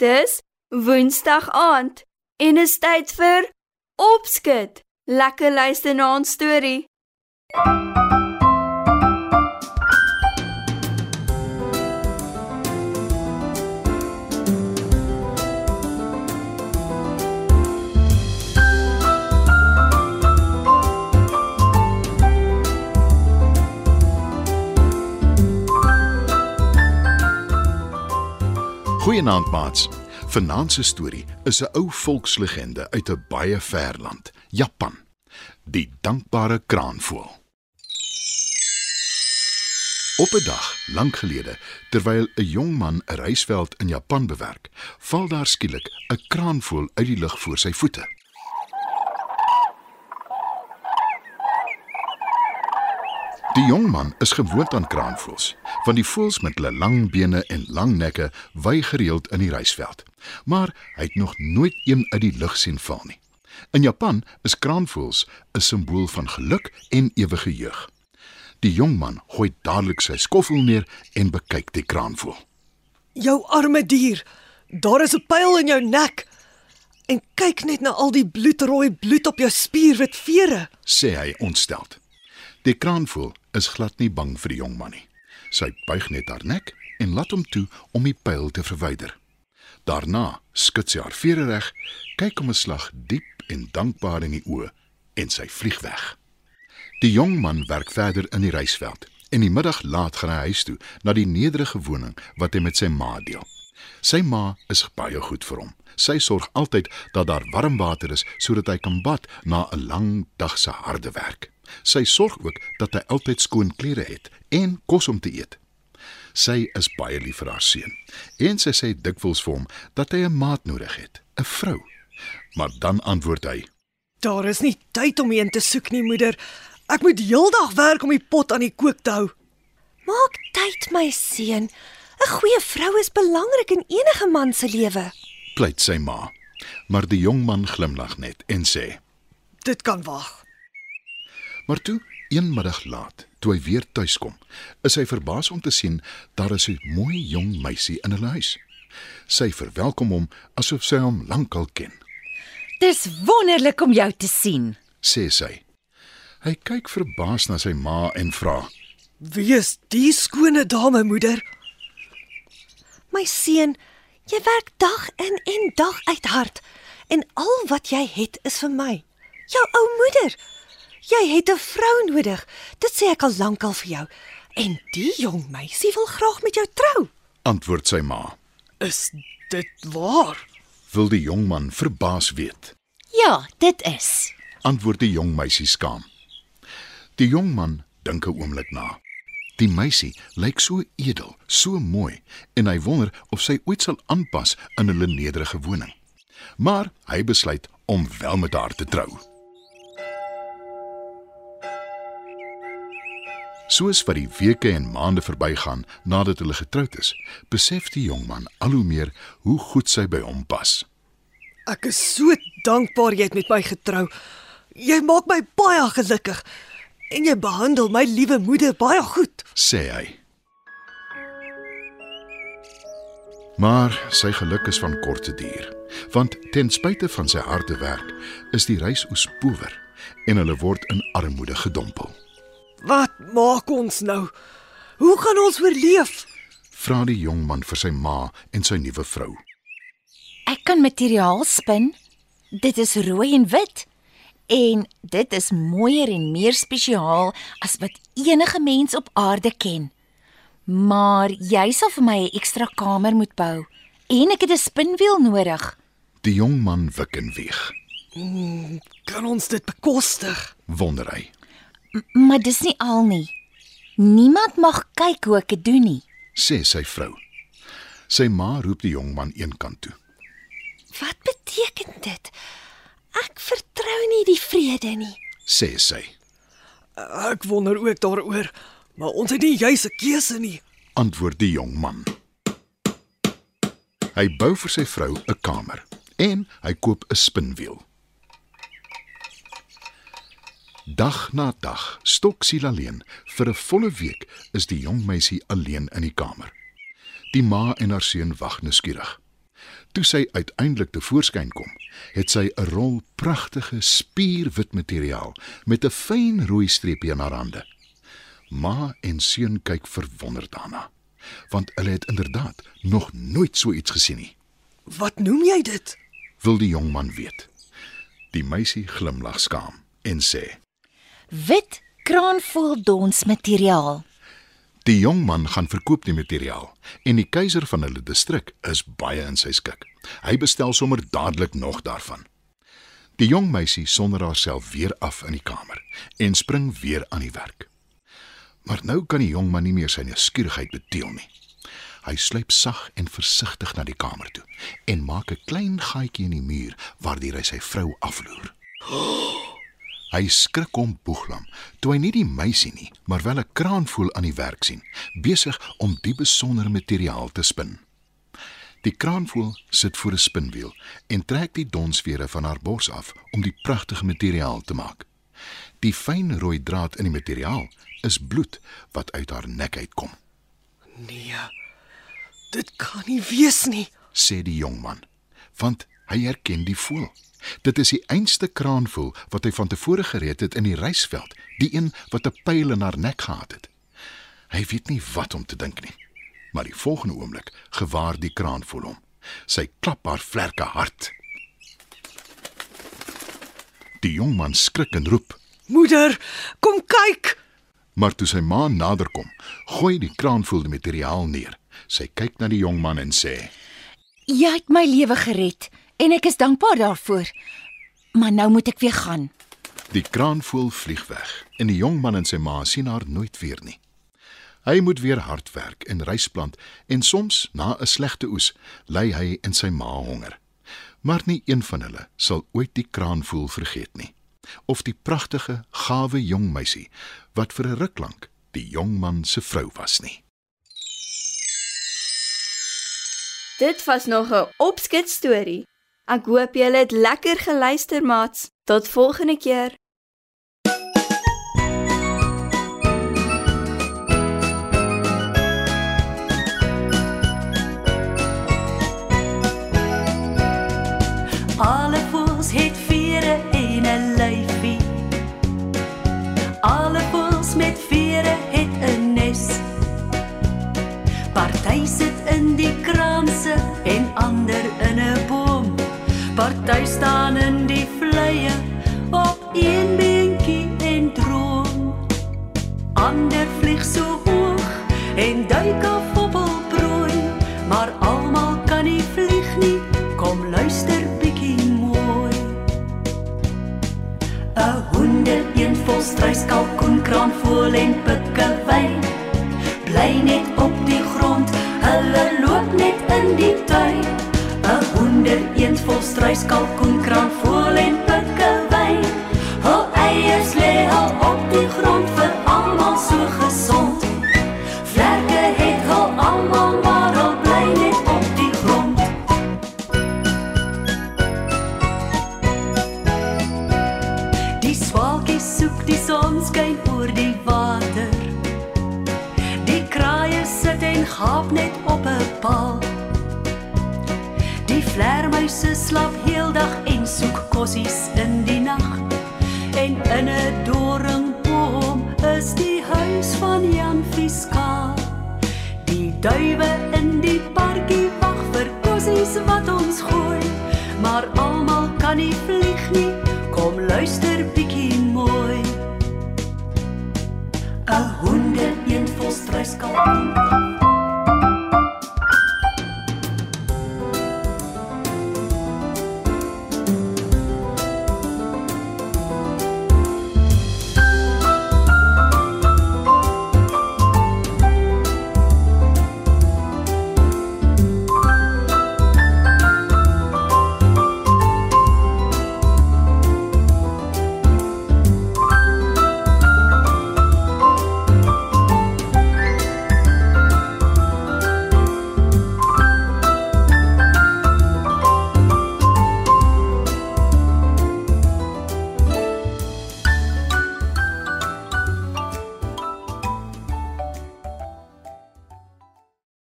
Dis Woensdag aand en is tyd vir Opskud. Lekker luister na ons storie. Goeienaand maats. Vanaand se storie is 'n ou volkslegende uit 'n baie ver land, Japan. Die dankbare kraanvoël. Op 'n dag, lank gelede, terwyl 'n jong man 'n rysveld in Japan bewerk, val daar skielik 'n kraanvoël uit die lug voor sy voete. Die jong man is gewoond aan kraanvoëls, want die voëls met hulle lang bene en lang nekke wy gereeld in die rysveld. Maar hy het nog nooit een uit die lug sien val nie. In Japan is kraanvoëls 'n simbool van geluk en ewige jeug. Die jong man gooi dadelik sy skoffel neer en bekyk die kraanvoël. Jou arme dier. Daar is 'n pyl in jou nek. En kyk net na al die bloedrooi bloed op jou spierwit vere. sê hy ontsteld. Die kraanvoël is glad nie bang vir die jong man nie. Sy buig net haar nek en laat hom toe om die pyl te verwyder. Daarna skud sy haar vere reg, kyk hom 'n slag diep en dankbaar in die oë en sy vlieg weg. Die jong man werk verder in die rysveld en die middag laat gaan hy huis toe na die nederige woning wat hy met sy ma deel. Sy ma is baie goed vir hom. Sy sorg altyd dat daar warm water is sodat hy kan bad na 'n lang dag se harde werk. Sy sorg ook dat hy altyd skoon klere het en kos om te eet. Sy is baie lief vir haar seun en sy sê dikwels vir hom dat hy 'n maat nodig het, 'n vrou. Maar dan antwoord hy: Daar is nie tyd om een te soek nie, moeder. Ek moet heeldag werk om die pot aan die kook te hou. Maak tyd, my seun. 'n Goeie vrou is belangrik in enige man se lewe. pleit sy ma. Maar die jong man glimlag net en sê: Dit kan wag. Maar toe, een middag laat, toe hy weer tuis kom, is hy verbaas om te sien daar is 'n mooi jong meisie in hulle huis. Sy verwelkom hom asof sy hom lankal ken, Dis wonderlik om jou te sien. sê sy. Hy kyk verbaas na sy ma en vra: Wie is die skone dame, moeder? My seun, jy werk dag in en dag uit hard en al wat jy het is vir my. Jou ou moeder. Jy het 'n vrou nodig. Dit sê ek al lankal vir jou. En die jong meisie wil graag met jou trou. Antwoord sy ma. Is dit waar? Wil die jong man verbaas weet. Ja, dit is. Antwoord die jong meisie skaam. Die jong man dink 'n oomblik na. Die meisie lyk so edel, so mooi en hy wonder of sy ooit sal aanpas in hulle nederige woning. Maar hy besluit om wel met haar te trou. Soos wat die weke en maande verbygaan nadat hulle getroud is, besef die jong man al hoe meer hoe goed sy by hom pas. Ek is so dankbaar jy het met my getrou. Jy maak my baie gelukkig en jy behandel my liewe moeder baie goed. sê hy. Maar sy geluk is van korte duur, want ten spyte van sy harde werk is die reis oes power en hulle word in armoede gedompel. Wat maak ons nou? Hoe gaan ons oorleef? Vra die jong man vir sy ma en sy nuwe vrou. Ek kan materiaal spin. Dit is rooi en wit. En dit is mooier en meer spesiaal as wat enige mens op aarde ken. Maar jy sal vir my 'n ekstra kamer moet bou en ek het 'n spinwiel nodig. Die jong man wik en wieg. Kan ons dit bekostig? Wonder hy, Maar dis nie al nie. Niemand mag kyk hoe ek dit doen nie. sê sy vrou. Sy ma roep die jong man eenkant toe. Wat beteken dit? Ek vertrou nie die vrede nie. Sê sy, Ek wonder ook daaroor, maar ons het nie juis 'n keuse nie. antwoord die jong man. Hy bou vir sy vrou 'n kamer en hy koop 'n spinwiel. Dag na dag stok siel alleen. Vir 'n volle week is die jong meisie alleen in die kamer. Die ma en haar seun wag nuuskierig. Toe sy uiteindelik te voorskyn kom, het sy 'n rol pragtige spierwit materiaal met 'n fyn rooi streepie aan haar hande. Ma en seun kyk verwonderd daarna, want hulle het inderdaad nog nooit so iets gesien nie. Wat noem jy dit? Wil die jong man weet. Die meisie glimlag skaam en sê: Wit kraanvoëldons materiaal. Die jong man gaan verkoop die materiaal en die keiser van hulle distrik is baie in sy skik. Hy bestel sommer dadelik nog daarvan. Die jong meisie sonder haarself weer af in die kamer en spring weer aan die werk. Maar nou kan die jong man nie meer sy nuuskierigheid bedeel nie. Hy sluip sag en versigtig na die kamer toe en maak 'n klein gaatjie in die muur waardeur hy sy vrou afloer. Hy skrik om boeglam toe hy nie die meisie nie, maar wel 'n kraanvoël aan die werk sien, besig om die besondere materiaal te spin. Die kraanvoël sit voor 'n spinwiel en trek die donsvere van haar bors af om die pragtige materiaal te maak. Die fyn rooi draad in die materiaal is bloed wat uit haar nek uitkom, Nee. Dit kan nie wees nie. sê die jong man, want hy herken die voël. Dit is die einste kraanvoël wat hy van tevore gereed het in die reisveld, die een wat 'n pyl in haar nek gehad het. Hy weet nie wat om te dink nie. Maar die volgende oomblik gewaar die kraanvoël hom. Sy klap haar vlerke hard. Die jong man skrik en roep, Moeder, kom kyk. maar toe sy ma naderkom, gooi die kraanvoël die materiaal neer. Sy kyk na die jong man en sê: Jy het my lewe gered en ek is dankbaar daarvoor. Maar nou moet ek weer gaan. Die kraanvoël vlieg weg en die jong man en sy ma sien haar nooit weer nie. Hy moet weer hard werk en rys plant en soms na 'n slegte oes ly hy en sy ma honger. Maar nie een van hulle sal ooit die kraanvoël vergeet nie of die pragtige, gawe jong meisie wat vir 'n ruk lank die jong man se vrou was nie. Dit was nog 'n opskit storie. Ek hoop julle het lekker geluister, maats. Tot volgende keer. Party staan in die vleie op een beentjie en droom. Ander vlieg so hoog en duik af op hul prooi, maar almal kan nie vlieg nie. Kom luister bietjie mooi. 'n Honderd, een volstruis, kalkoen, kraanvoël en pikkewyn bly net op die grond. Hulle loop net in die tuin. 'n Honderd, een volstruis, kalkoen, kraanvoël en pikkewyn. Hul eiers lê al op die grond vir almal so gesond. Vlermuise slap heeldag en soek kossies in die nag. En in 'n doringboom is die huis van Jan Fiskaal. Die duwe in die parkie wag vir kossies wat ons gooi, maar almal kan nie vlieg nie. Kom luister bietjie mooi. 'n Honderd een volstruis kalkoen.